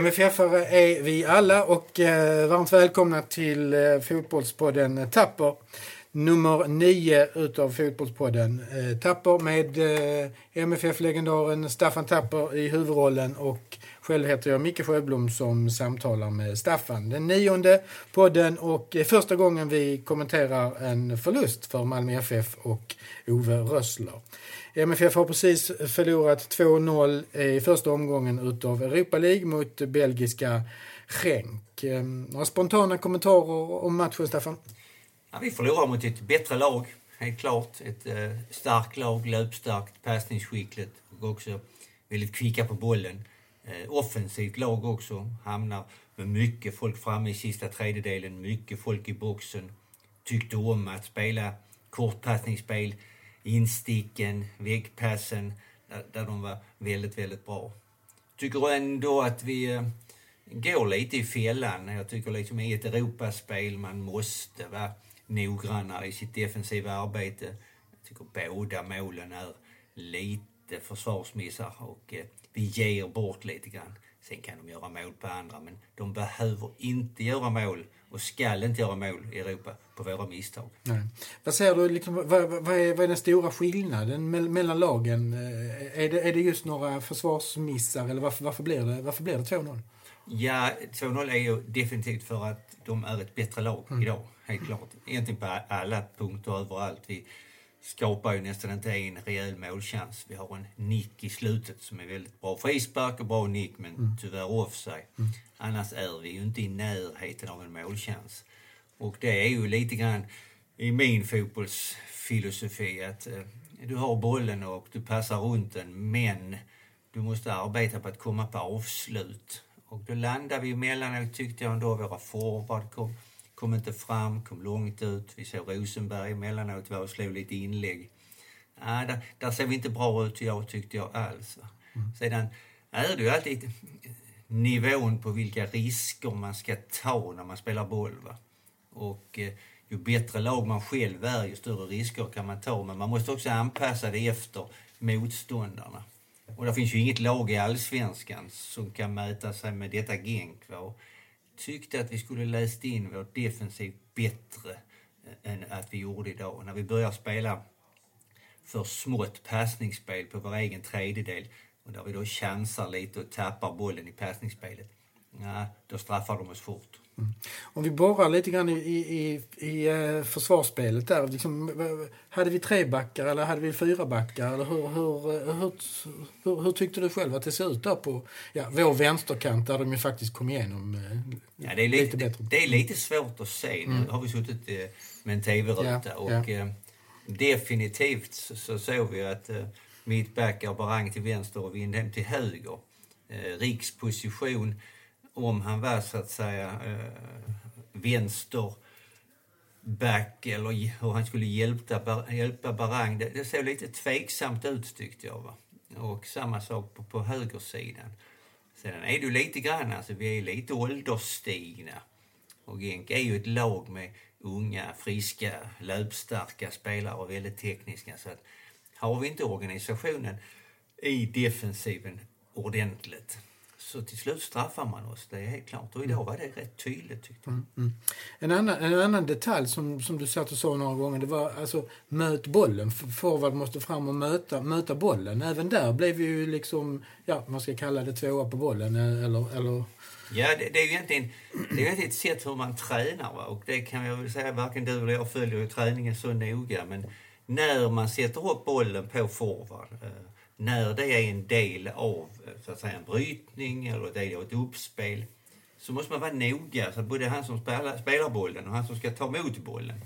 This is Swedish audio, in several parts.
MFF-are är vi alla och eh, varmt välkomna till eh, Fotbollspodden Tapper. Nummer nio utav Fotbollspodden eh, Tapper med eh, MFF-legendaren Staffan Tapper i huvudrollen och själv heter jag Micke Sjöblom som samtalar med Staffan. Den nionde podden och första gången vi kommenterar en förlust för Malmö FF och Ove Rössler. MFF har precis förlorat 2-0 i första omgången utav Europa League mot belgiska Genk. Ehm, några spontana kommentarer om matchen, Staffan? Ja, vi förlorar mot ett bättre lag, helt klart. Ett eh, starkt lag, löpstarkt, passningsskickligt och också väldigt kvicka på bollen. Eh, offensivt lag också, hamnar med mycket folk framme i sista tredjedelen, mycket folk i boxen. Tyckte om att spela kortpassningsspel, insticken, väggpassen, där, där de var väldigt, väldigt bra. Tycker ändå att vi eh, går lite i fällan. Jag tycker liksom i ett Europaspel man måste vara noggrannare i sitt defensiva arbete. Jag tycker båda målen är lite försvarsmissar och eh, vi ger bort lite grann. Sen kan de göra mål på andra, men de behöver inte göra mål och skall inte göra mål i Europa på våra misstag. Nej. Vad säger du, liksom, vad, vad, är, vad är den stora skillnaden mellan lagen? Eh, är det, är det just några försvarsmissar eller varför, varför blir det, varför blir det 2-0? Ja, 2-0 är ju definitivt för att de är ett bättre lag mm. idag, helt klart. Egentligen på alla punkter överallt. Vi skapar ju nästan inte en rejäl målchans. Vi har en nick i slutet som är väldigt bra frispark och bra nick, men mm. tyvärr offside. Mm. Annars är vi ju inte i närheten av en målchans. Och det är ju lite grann i min fotbollsfilosofi att eh, du har bollen och du passar runt den, men du måste arbeta på att komma på avslut. Och då landade vi emellanåt, tyckte jag ändå, våra forward kom, kom inte fram, kom långt ut. Vi såg Rosenberg emellanåt var och slog lite inlägg. Ja, där, där ser vi inte bra ut, jag tyckte jag alls. Mm. Sedan är det ju alltid nivån på vilka risker man ska ta när man spelar boll. Va? Och eh, ju bättre lag man själv är, ju större risker kan man ta. Men man måste också anpassa det efter motståndarna. Och det finns ju inget lag i allsvenskan som kan mäta sig med detta Genk. Va? Tyckte att vi skulle läst in vår defensiv bättre eh, än att vi gjorde idag. När vi börjar spela för smått passningsspel på vår egen tredjedel och där vi då chansar lite och tappar bollen i passningsspelet, ja, då straffar de oss fort. Mm. Om vi borrar lite grann i, i, i uh, försvarsspelet där. Liksom, hade vi tre backar eller hade vi fyra backar? Eller hur, hur, eh, hur, hur, hur, tyckte du själv att det ser ut där på ja, vår vänsterkant där de ju faktiskt kom igenom uh, ja, det är lite, lite bättre? Det är lite svårt att se. Nu mm. har vi suttit med en tv-ruta ja, och ja. definitivt så, så såg vi att mittbackar Barang till vänster och Windhem till höger. Riks position om han var så att säga eh, vänsterback eller hur han skulle hjälpa, hjälpa Barang. Det, det såg lite tveksamt ut tyckte jag. Va? Och samma sak på, på högersidan. Sedan är du lite grann, alltså vi är lite ålderstigna. Och Genk är ju ett lag med unga, friska, löpstarka spelare och väldigt tekniska. Så att har vi inte organisationen i defensiven ordentligt så till slut straffar man oss, det är helt klart. Och idag var det rätt tydligt tyckte jag. Mm, mm. En, annan, en annan detalj som, som du satt och sa några gånger, det var alltså möt bollen. Forward måste fram och möta, möta bollen. Även där blev vi ju liksom, ja man ska kalla det tvåa på bollen eller, eller Ja, det, det, är ju egentligen, det är ett sätt hur man tränar. Va? Och det kan jag väl säga, varken du eller jag följer ju träningen så noga. Men när man sätter upp bollen på forward, eh, när det är en del av så att säga, en brytning eller del av ett uppspel så måste man vara noga, så både han som spelar, spelar bollen och han som ska ta emot bollen.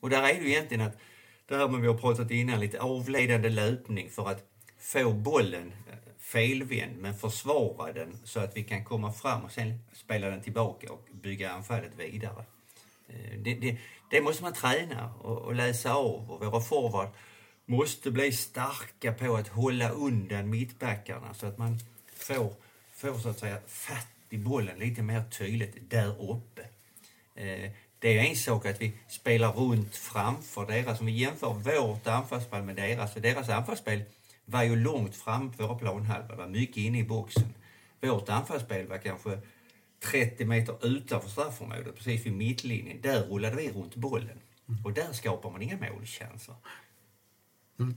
Och där är det ju egentligen att, det här med vi har pratat innan, lite avledande löpning för att få bollen eh, felvänd men försvara den så att vi kan komma fram och sen spela den tillbaka och bygga anfallet vidare. Eh, det, det, det måste man träna och, och läsa av och våra forward måste bli starka på att hålla undan mittbackarna så att man får, får så att säga fatt i bollen lite mer tydligt där uppe. Eh, det är en sak att vi spelar runt framför deras. Om vi jämför vårt anfallsspel med deras, för deras anfallsspel var ju långt framför våra planhalva, var mycket inne i boxen. vårt anfallsspel var kanske 30 meter utanför straffområdet, precis vid mittlinjen. Där rullade vi runt bollen. Och där skapar man inga målchanser. Mm.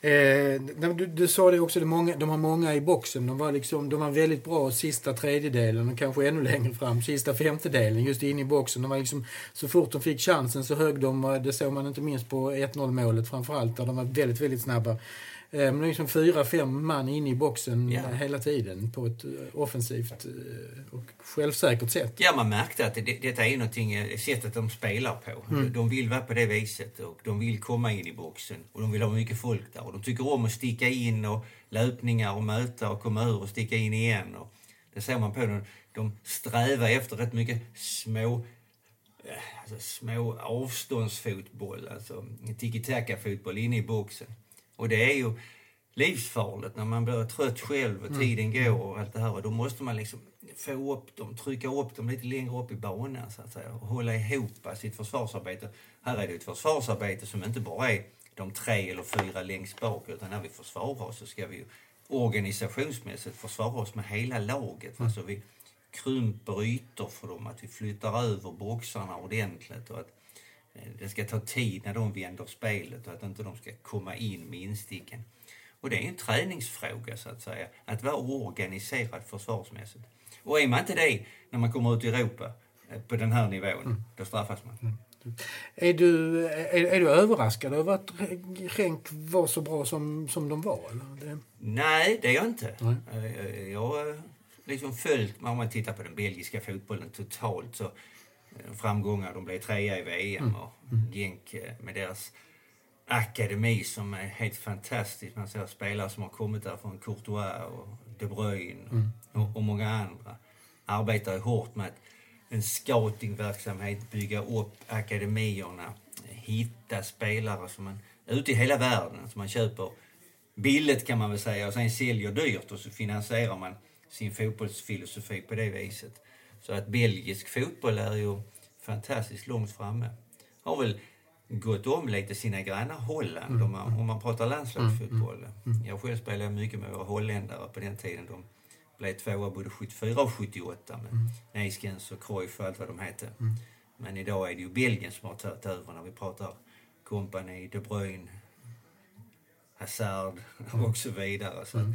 Eh, du, du, sa det också, de, många, de har många i boxen. De var, liksom, de var väldigt bra sista tredjedelen och kanske ännu längre fram, sista femtedelen, just inne i boxen. De var liksom, så fort de fick chansen så högg de, det såg man inte minst på 1-0 målet framförallt, där de var väldigt, väldigt snabba. Eh, men det är liksom fyra, fem man inne i boxen ja. hela tiden på ett eh, offensivt eh, och självsäkert sätt. Ja, man märkte att det, detta är någonting, sättet de spelar på. Mm. De vill vara på det viset och de vill komma in i boxen och de vill ha mycket folk där. Och de tycker om att sticka in och löpningar och möta och komma ur och sticka in igen. Och det ser man på dem. De strävar efter rätt mycket små alltså små avståndsfotboll, alltså tiki-taka-fotboll inne i boxen. Och det är ju livsfarligt när man blir trött själv och mm. tiden går och allt det här. Och då måste man liksom få upp dem, trycka upp dem lite längre upp i banan så att säga och hålla ihop sitt försvarsarbete. Här är det ett försvarsarbete som inte bara är de tre eller fyra längst bak utan när vi försvarar oss så ska vi organisationsmässigt försvara oss med hela laget. Mm. Alltså vi krymper ytor för dem, att vi flyttar över boxarna ordentligt och att det ska ta tid när de vänder spelet och att inte de ska komma in med insticken. Och det är en träningsfråga så att säga, att vara organiserad försvarsmässigt. Och är man inte det när man kommer ut i Europa eh, på den här nivån, mm. då straffas man. Mm. Är du, är, är, du överraskad över att Renk var så bra som, som de var? Eller? Nej, det är jag inte. Nej. Eh, jag har liksom följt, om man tittar på den belgiska fotbollen totalt så framgångar. De blev trea i VM mm. och Genk eh, med deras akademi som är helt fantastisk. Man ser spelare som har kommit där från Courtois och De Bruyne mm. och, och, många andra. Arbetar hårt med en scoutingverksamhet, bygga upp akademierna, hitta spelare som man, ute i hela världen som man köper billigt kan man väl säga och sen säljer dyrt och så finansierar man sin fotbollsfilosofi på det viset. Så att belgisk fotboll är ju fantastiskt långt framme. Har väl gått om lite sina grannar Holland mm. om, man, om man pratar landslagsfotboll. Mm. Mm. mm. Jag själv spelade mycket med våra holländare på den tiden. De blev tvåa både 74 och 78 med mm. Neiskens och Cruyff och allt vad de hette. Mm. Men idag är det ju Belgien som har tagit över när vi pratar Company, De Bruyne, Hazard och så vidare. Så mm.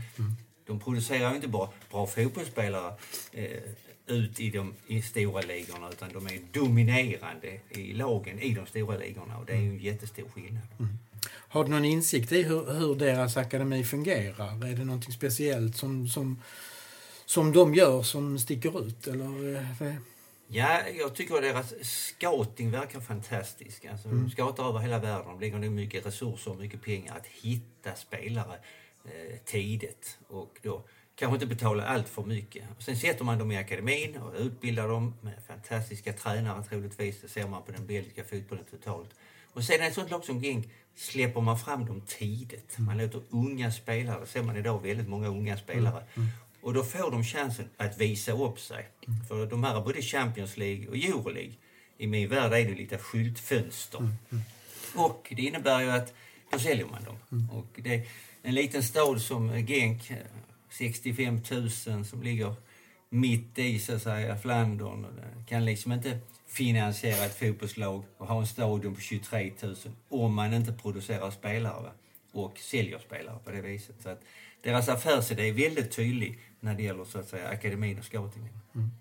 De producerar ju inte bara bra fotbollsspelare eh, ut i de i stora ligorna utan de är dominerande i lagen i de stora ligorna och det är ju en jättestor skillnad. Mm. Har du någon insikt i hur, hur deras akademi fungerar? Är det någonting speciellt som, som, som de gör som sticker ut? Eller? Eh, ja, jag tycker att deras scouting verkar fantastisk. Alltså, mm. De scoutar över hela världen. De lägger ner mycket resurser och mycket pengar att hitta spelare eh, tidigt. Och då kanske inte betala allt för mycket. Och sen sätter man dem i akademin och utbildar dem med fantastiska tränare troligtvis. Det ser man på den belgiska fotbollen totalt. Och sen ett sånt lag som Genk släpper man fram dem tidigt. Man låter unga spelare, det ser man idag väldigt många unga spelare. Mm. mm. Och då får de chansen att visa upp sig. Mm. För de här både Champions League och Euroleague, i min värld är det lite skyltfönster. Mm. mm. Och det innebär ju att då säljer man dem. Mm. Och det, en liten stad som Genk 65 000 som ligger mitt i så att säga Flandern. Kan liksom inte finansiera ett fotbollslag och ha en stadion på 23 000 om man inte producerar spelare va? och säljer spelare på det viset. Så att deras affärsidé är väldigt tydlig när det gäller så att säga akademin och scoutingen. Mm.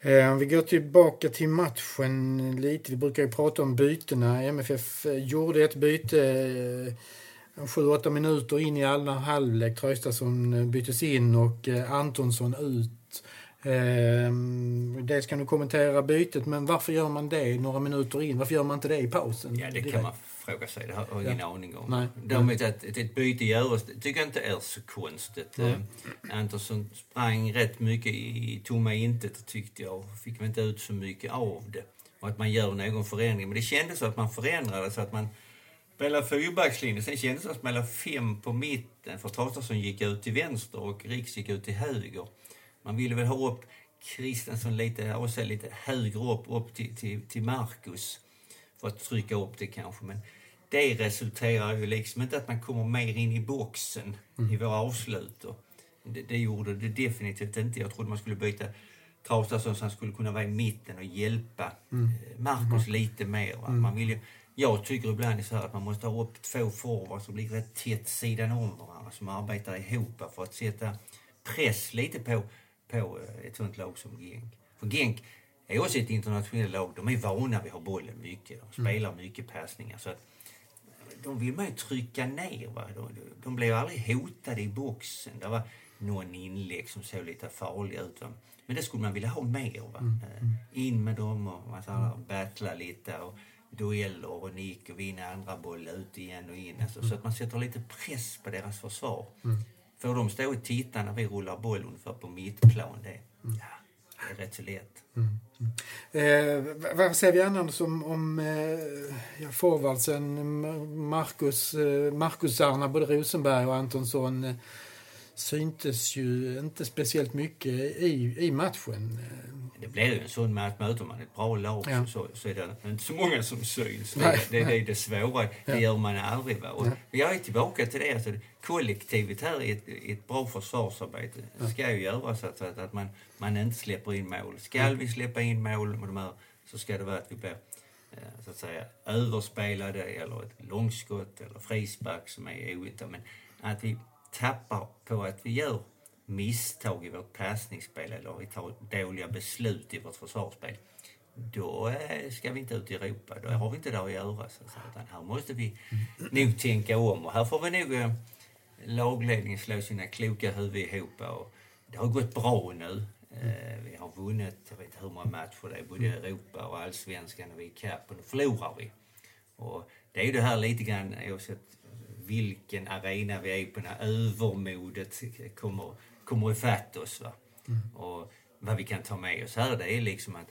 Eh, om vi går tillbaka till matchen lite. Vi brukar ju prata om bytena. MFF eh, gjorde ett byte eh, eh, sju, åtta minuter in i andra halvlek. Traustason eh, byttes in och eh, Antonsson ut. Eh, dels kan du kommentera bytet, men varför gör man det några minuter in? Varför gör man inte det i pausen? Ja, det direkt? kan man fråga sig. Det har jag ingen ja. aning om. Nej. Däremot att ett byte görs, tycker jag inte är så konstigt. Mm. Eh, Antonsson sprang rätt mycket i tomma intet tyckte jag. Fick väl inte ut så mycket av det. Och att man gör någon förändring. Men det kändes så att man förändrade så att man spelade fyrbackslinje. Sen kändes det som att spela fem på mitten för Traustason gick ut till vänster och Riks gick ut till höger. Man ville väl ha upp Kristensson lite, och lite högre upp, upp till, till, till Marcus för att trycka upp det kanske. Men det resulterar ju liksom inte att man kommer mer in i boxen mm. i våra avslut. Det, det gjorde det definitivt inte. Jag trodde man skulle byta Traustason så han skulle kunna vara i mitten och hjälpa mm. Marcus mm. lite mer. Va? Man vill ju, jag tycker ibland så att man måste ha upp två forwards som ligger rätt tätt sidan om varandra, som arbetar ihop för att sätta press lite på, på eh, ett sånt lag som Genk. För Genk är också ett internationellt lag. De är vana vid att ha bollen mycket. De spelar mycket passningar. Så att de vill man ju trycka ner. Va? De, de blev aldrig hotade i boxen. Det var någon inlägg som såg lite farliga ut. Va? Men det skulle man vilja ha mer. Va? Mm. Mm. In med dem och man mm. battla lite. Och dueller och nick och vinna andra boll ut igen och in. Alltså, mm. Så att man sätter lite press på deras försvar. Mm. Får de stå och titta när vi rullar boll ungefär på mittplan, det, mm. ja, det är rätt så lätt. Mm. Eh, vad säger vi annars om, om eh, ja, forwardsen Marcus, eh, Marcusarna, både Rosenberg och Antonsson eh, syntes ju inte speciellt mycket i, i matchen. Det blir ju en sån match. Möter man ett bra lag ja. så, så är det inte så många som syns. Nej, det, det, är det svåra. Det gör man aldrig. Va? Och Jag är tillbaka till det. Alltså, kollektivet här i ett, ett bra försvarsarbete ja. ska ju göras att, att, att man, man inte släpper in mål. Ska vi släppa in mål med de här, så ska det vara att vi blir eh, så att säga överspelade eller ett långskott eller frispark som är ointressant. Men att vi tappar på att vi gör misstag i vårt passningsspel eller vi tar dåliga beslut i vårt försvarsspel, då eh, ska vi inte ut i Europa. Då har vi inte där att göra. Så utan här måste vi nog tänka om och här får vi nog eh, lagledningen slå sina kloka huvuden ihop. Och det har gått bra nu. Eh, vi har vunnit, jag vet inte hur många matcher det är, både Europa och allsvenskan och vi är ikapp och nu förlorar vi. Och det är ju det här lite grann, oavsett vilken arena vi är på, när övermodet kommer, kommer ifatt oss. Va? Mm. Och vad vi kan ta med oss här, det är liksom att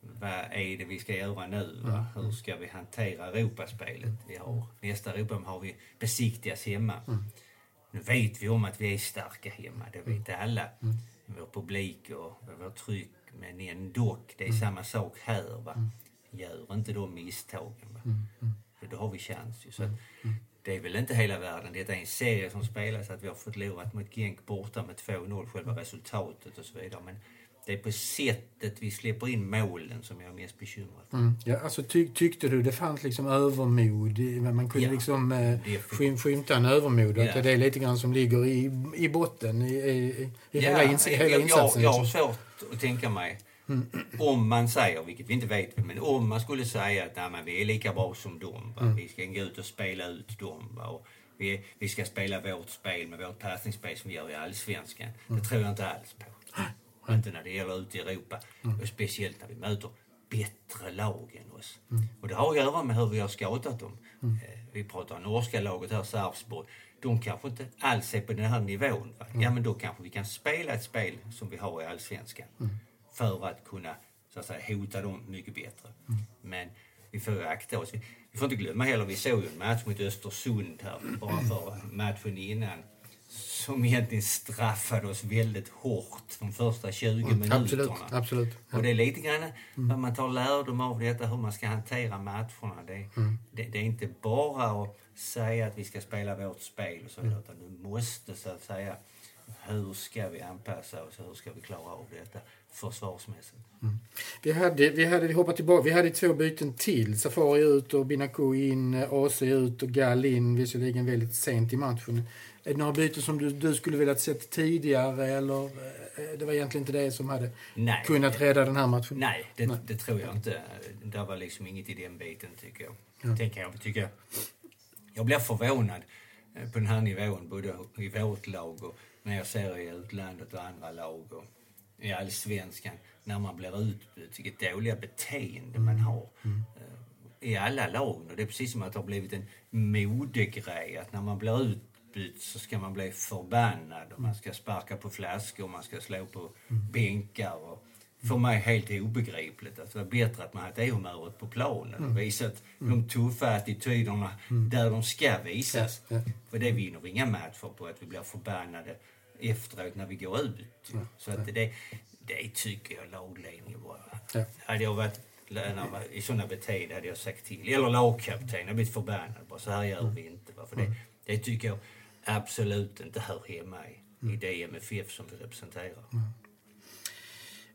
vad är det vi ska göra nu? Va? Mm. Hur ska vi hantera Europaspelet? Vi har, nästa Europa har vi besiktigas hemma. Mm. Nu vet vi om att vi är starka hemma, det vet mm. alla. Mm. Vår publik och vårt tryck. Men ändå, det är mm. samma sak här. Va? Mm. Gör inte de misstagen. Va? För då har vi chans. Ju. Så att, det är väl inte hela världen. Detta är en serie som spelas, att vi har förlorat mot Genk borta med 2-0, själva resultatet och så vidare. Men det är på sättet vi släpper in målen som jag är mest bekymrad för. Mm. Ja, alltså, ty tyckte du det fanns liksom övermod? Man kunde ja, liksom eh, skym skymta en övermod. Ja. Att det är lite grann som ligger i, i botten i, i, i ja, hela, ins hela insatsen. Jag, jag har svårt att tänka mig Mm. Om man säger, vilket vi inte vet, men om man skulle säga att nej, vi är lika bra som dem. Mm. Vi ska gå ut och spela ut dem. Och vi, vi ska spela vårt spel med vårt passningsspel som vi gör i Allsvenskan. Mm. Det tror jag inte alls på. Mm. Inte när det gäller ute i Europa. Mm. Och speciellt när vi möter bättre lag än oss. Mm. Och det har att göra med hur vi har scoutat dem. Mm. Eh, vi pratar om norska laget här, Sarpsborg. De kanske inte alls är på den här nivån. Va? Ja, men då kanske vi kan spela ett spel som vi har i Allsvenskan för att kunna så att säga, hota dem mycket bättre. Mm. Men vi får ju akta oss. Vi, får inte glömma heller, vi såg ju en match mot Östersund här bara för matchen innan som egentligen straffade oss väldigt hårt de första 20 mm, minuterna. Absolut, absolut. Ja. Och det är lite grann mm. man tar lärdom av detta, hur man ska hantera matcherna. Det, mm. det, det, är inte bara att säga att vi ska spela vårt spel och så vidare, utan du måste så att säga, hur ska vi anpassa oss, hur ska vi klara av detta? försvarsmässigt. Mm. Vi hade, vi hade, vi hoppar tillbaka, vi hade två byten till. Safari ut och Binaku in, AC ut och Gall in, visserligen väldigt sent i matchen. Är det några byten som du, du skulle velat sett tidigare eller eh, det var egentligen inte det som hade nej, kunnat rädda den här matchen? Nej, det, nej. det tror jag inte. Det var liksom inget i den biten tycker jag. Ja. Tänker jag, tycker jag blir förvånad eh, på den här nivån, både i vårt lag och när jag ser i utlandet och andra lag. Och i allsvenskan när man blir utbytt, vilket dåliga beteende man mm. har. Mm. I alla lag. Och det är precis som att det har blivit en modegrej att när man blir utbytt så ska man bli förbannad och man ska sparka på flaskor och man ska slå på mm. bänkar. Och för mig helt obegripligt. Att det var bättre att man hade det humöret på planen och visat de tuffa attityderna där de ska visas. För det vinner vi inga matcher på, att vi blir förbannade efteråt när vi går ut. Ja. Så att det, det tycker jag lagledningen bara. Ja. Hade jag varit lönare i sådana beteenden hade jag sagt till. Eller lagkapten, jag blivit förbannad bara. Så här gör mm. vi inte. För det, mm. det tycker jag absolut inte hör hemma i i det MFF som vi representerar.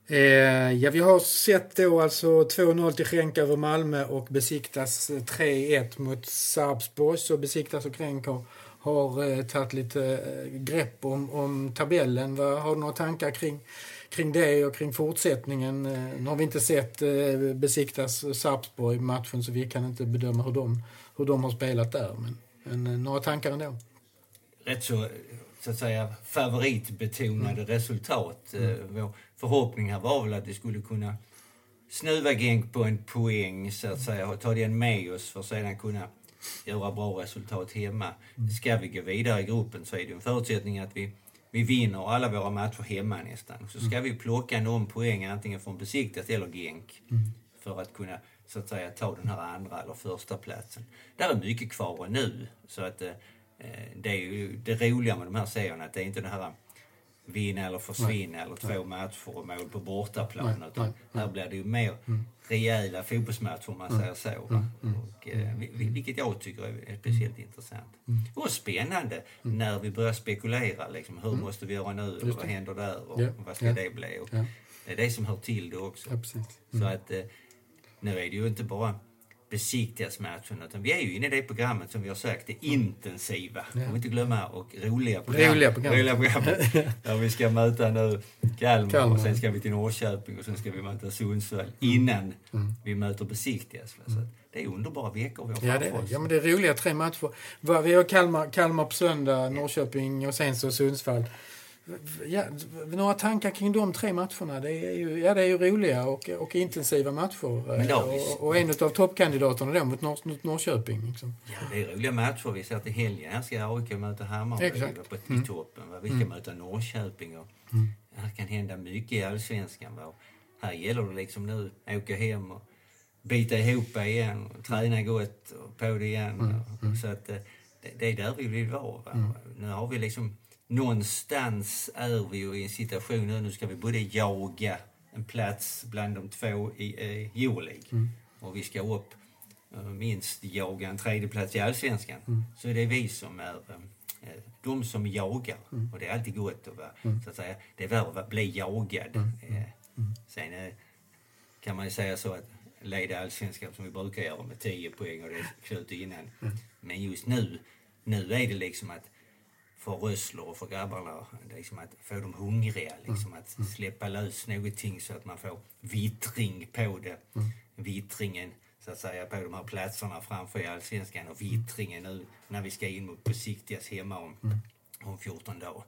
Eh, ja, vi har sett då alltså 2-0 till Schenk över Malmö och Besiktas 3-1 mot Sarpsborg. Så Besiktas och Schenk har, har eh, tagit lite eh, grepp om, om tabellen. Vad, har du några tankar kring, kring det och kring fortsättningen? Eh, nu har vi inte sett eh, Besiktas Sarpsborg matchen så vi kan inte bedöma hur de, hur de har spelat där. Men, men eh, några tankar ändå? Rätt så, så att säga favoritbetonade resultat. Eh, Vår förhoppning här var väl att vi skulle kunna snuva Genk på en poäng så att säga och ta den med oss för att sedan kunna göra bra resultat hemma. Ska vi gå vidare i gruppen så är det en förutsättning att vi, vi vinner alla våra matcher hemma nästan. Så ska vi plocka någon poäng antingen från Besiktas eller Genk för att kunna så att säga ta den här andra eller första platsen. Där är mycket kvar nu så att eh, eh, det är ju det roliga med de här serierna att det är inte det här vinna eller försvinna eller två matcher och mål på bortaplan. Nej, utan nej, nej. här blir det ju mer rejäla fotbollsmatcher om man säger så. va? Och, eh, vi- vi- vilket jag tycker är, speciellt intressant. Och spännande när vi börjar spekulera. Liksom, hur måste vi göra nu? Och vad händer där? Och Ja, vad ska ja. det bli? Och Ja. Det är det som hör till det också. Så att eh, nu är det ju inte bara besiktigasmatchen utan vi är ju inne i det programmet som vi har sagt, det intensiva. Ja. Vi inte glömma och roliga programmet. Roliga programmet. Roliga programmet. Där vi ska möta nu Kalmar, Kalmar. och sen ska vi till Norrköping och sen ska vi möta Sundsvall innan Mm. vi möter besiktigas. Så att det är underbara veckor vi har Ja, det, oss. ja, men det är roliga tre matcher. Vi har Kalmar, Kalmar på söndag, Norrköping och sen så Sundsvall. Ja, några tankar kring de tre matcherna? Det är ju, ja, det är ju roliga och, och intensiva matcher. Då och, och en av toppkandidaterna då mot, Nor mot Norrköping. Liksom. Ja, det är roliga matcher. Vi ser till helgen. Här ska AIK möta Hammarby Exakt. på, i toppen. Va? Vi ska möta Norrköping. Och Här kan hända mycket i allsvenskan. Va? Och Här gäller det liksom nu att åka hem och bita ihop igen och träna gott och på det igen. Och, så att, eh, det, det är där vi vill vara. Va? Nu har vi liksom någonstans är vi ju i en situation nu, nu ska vi både jaga en plats bland de två i eh, Euroleague och vi ska upp eh, minst jaga en tredjeplats i allsvenskan. Så det är vi som är eh, eh, de som jagar. Och det är alltid gott att vara, så att säga, det är värre att bli jagad. Eh, Sen eh, kan man ju säga så att leda allsvenskan som vi brukar göra med 10 poäng och det är slut innan. Men just nu, nu är det liksom att för Rössler och för grabbarna, liksom att få dem hungriga, liksom att släppa lös någonting så att man får vittring på det. Vittringen så att säga på de här platserna framför i allsvenskan och vittringen nu när vi ska in mot besiktigas hemma om, om 14 dagar.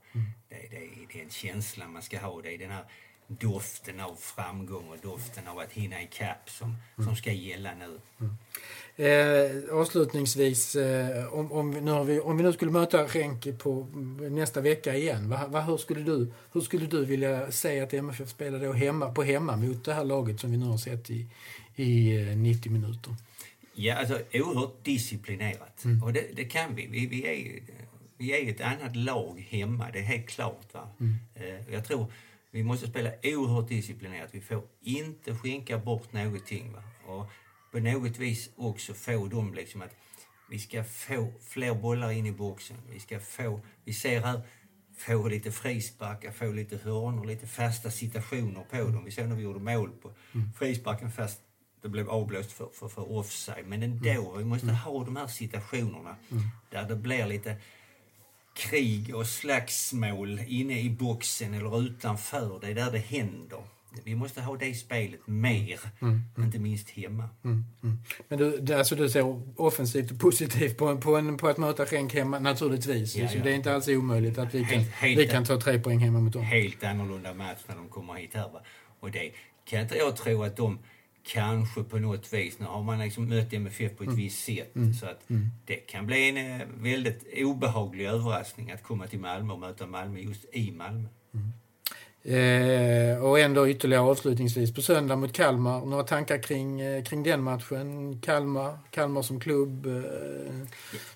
Det, det, är, det är en känsla man ska ha, det är den här doften av framgång och doften av att hinna ikapp som, som ska gälla nu. Eh, avslutningsvis, eh, om, om, nu har vi, om vi nu skulle möta Renke på nästa vecka igen, va, va, hur, skulle du, hur skulle du vilja säga att MFF spelar då hemma, på hemma mot det här laget som vi nu har sett i, i eh, 90 minuter? Ja, alltså oerhört disciplinerat. Och det, det kan vi. Vi, vi, är, vi är ett annat lag hemma, det är helt klart. Va? Eh, jag tror vi måste spela oerhört disciplinerat. Vi får inte skänka bort någonting. Va? Och på något vis också få dem liksom att vi ska få fler bollar in i boxen. Vi ska få, vi ser här, få lite frisparkar, få lite hörnor, lite fasta situationer på dem. Vi såg när vi gjorde mål på frisparken fast det blev avblåst för, för, för offside. Men ändå, vi måste ha de här situationerna där det blir lite krig och slagsmål inne i boxen eller utanför. Det är där det händer. Vi måste ha det spelet mer, inte minst hemma. Mm, mm. Men du, alltså du ser offensivt och positivt på, en, på, en, på att möta Renk hemma, naturligtvis. Ja, Så ja. Det är inte alls omöjligt att vi kan, Helt- helt- vi kan ta tre poäng hemma mot dem. Helt annorlunda match när de kommer hit här. Va? Och det kan inte jag tro att de kanske på något vis, nu har man liksom mött MFF på ett visst sätt. Så att det kan bli en eh, väldigt obehaglig överraskning att komma till Malmö och möta Malmö just i Malmö. Eh, och ändå ytterligare avslutningsvis på söndag mot Kalmar. Några tankar kring, eh, kring den matchen? Kalmar, Kalmar som klubb? Eh,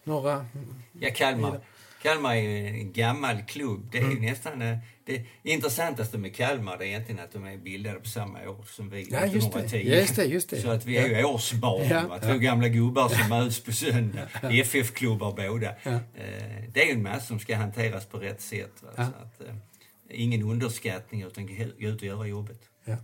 några? Ja, Kalmar, Kalmar är en gammal klubb. Det är Mm. nästan eh, det intressantaste med Kalmar det är egentligen att de är bildade på samma år som vi, Ja, just det. 1910. Just det, just det. Så att vi är ju årsbarn. Ja? Två gamla gubbar som möts på söndag. FF-klubbar båda. Ja. Eh, Det är ju en massa som ska hanteras på rätt sätt. Ja. Så att, eh, ingen underskattning utan gå ut och göra jobbet. Ja.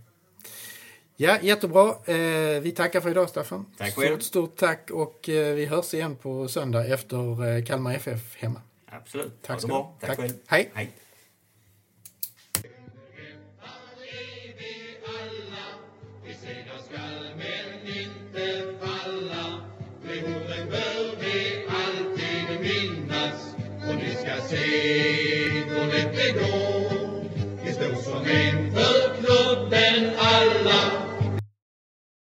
Ja, jättebra. Eh, vi tackar för idag, Staffan. Tack själv. Stort, stort tack och vi hörs igen på söndag efter Kalmar FF hemma. Absolut. Tack ha ska det bra. Tack, Tack. själv. Hej. Hej.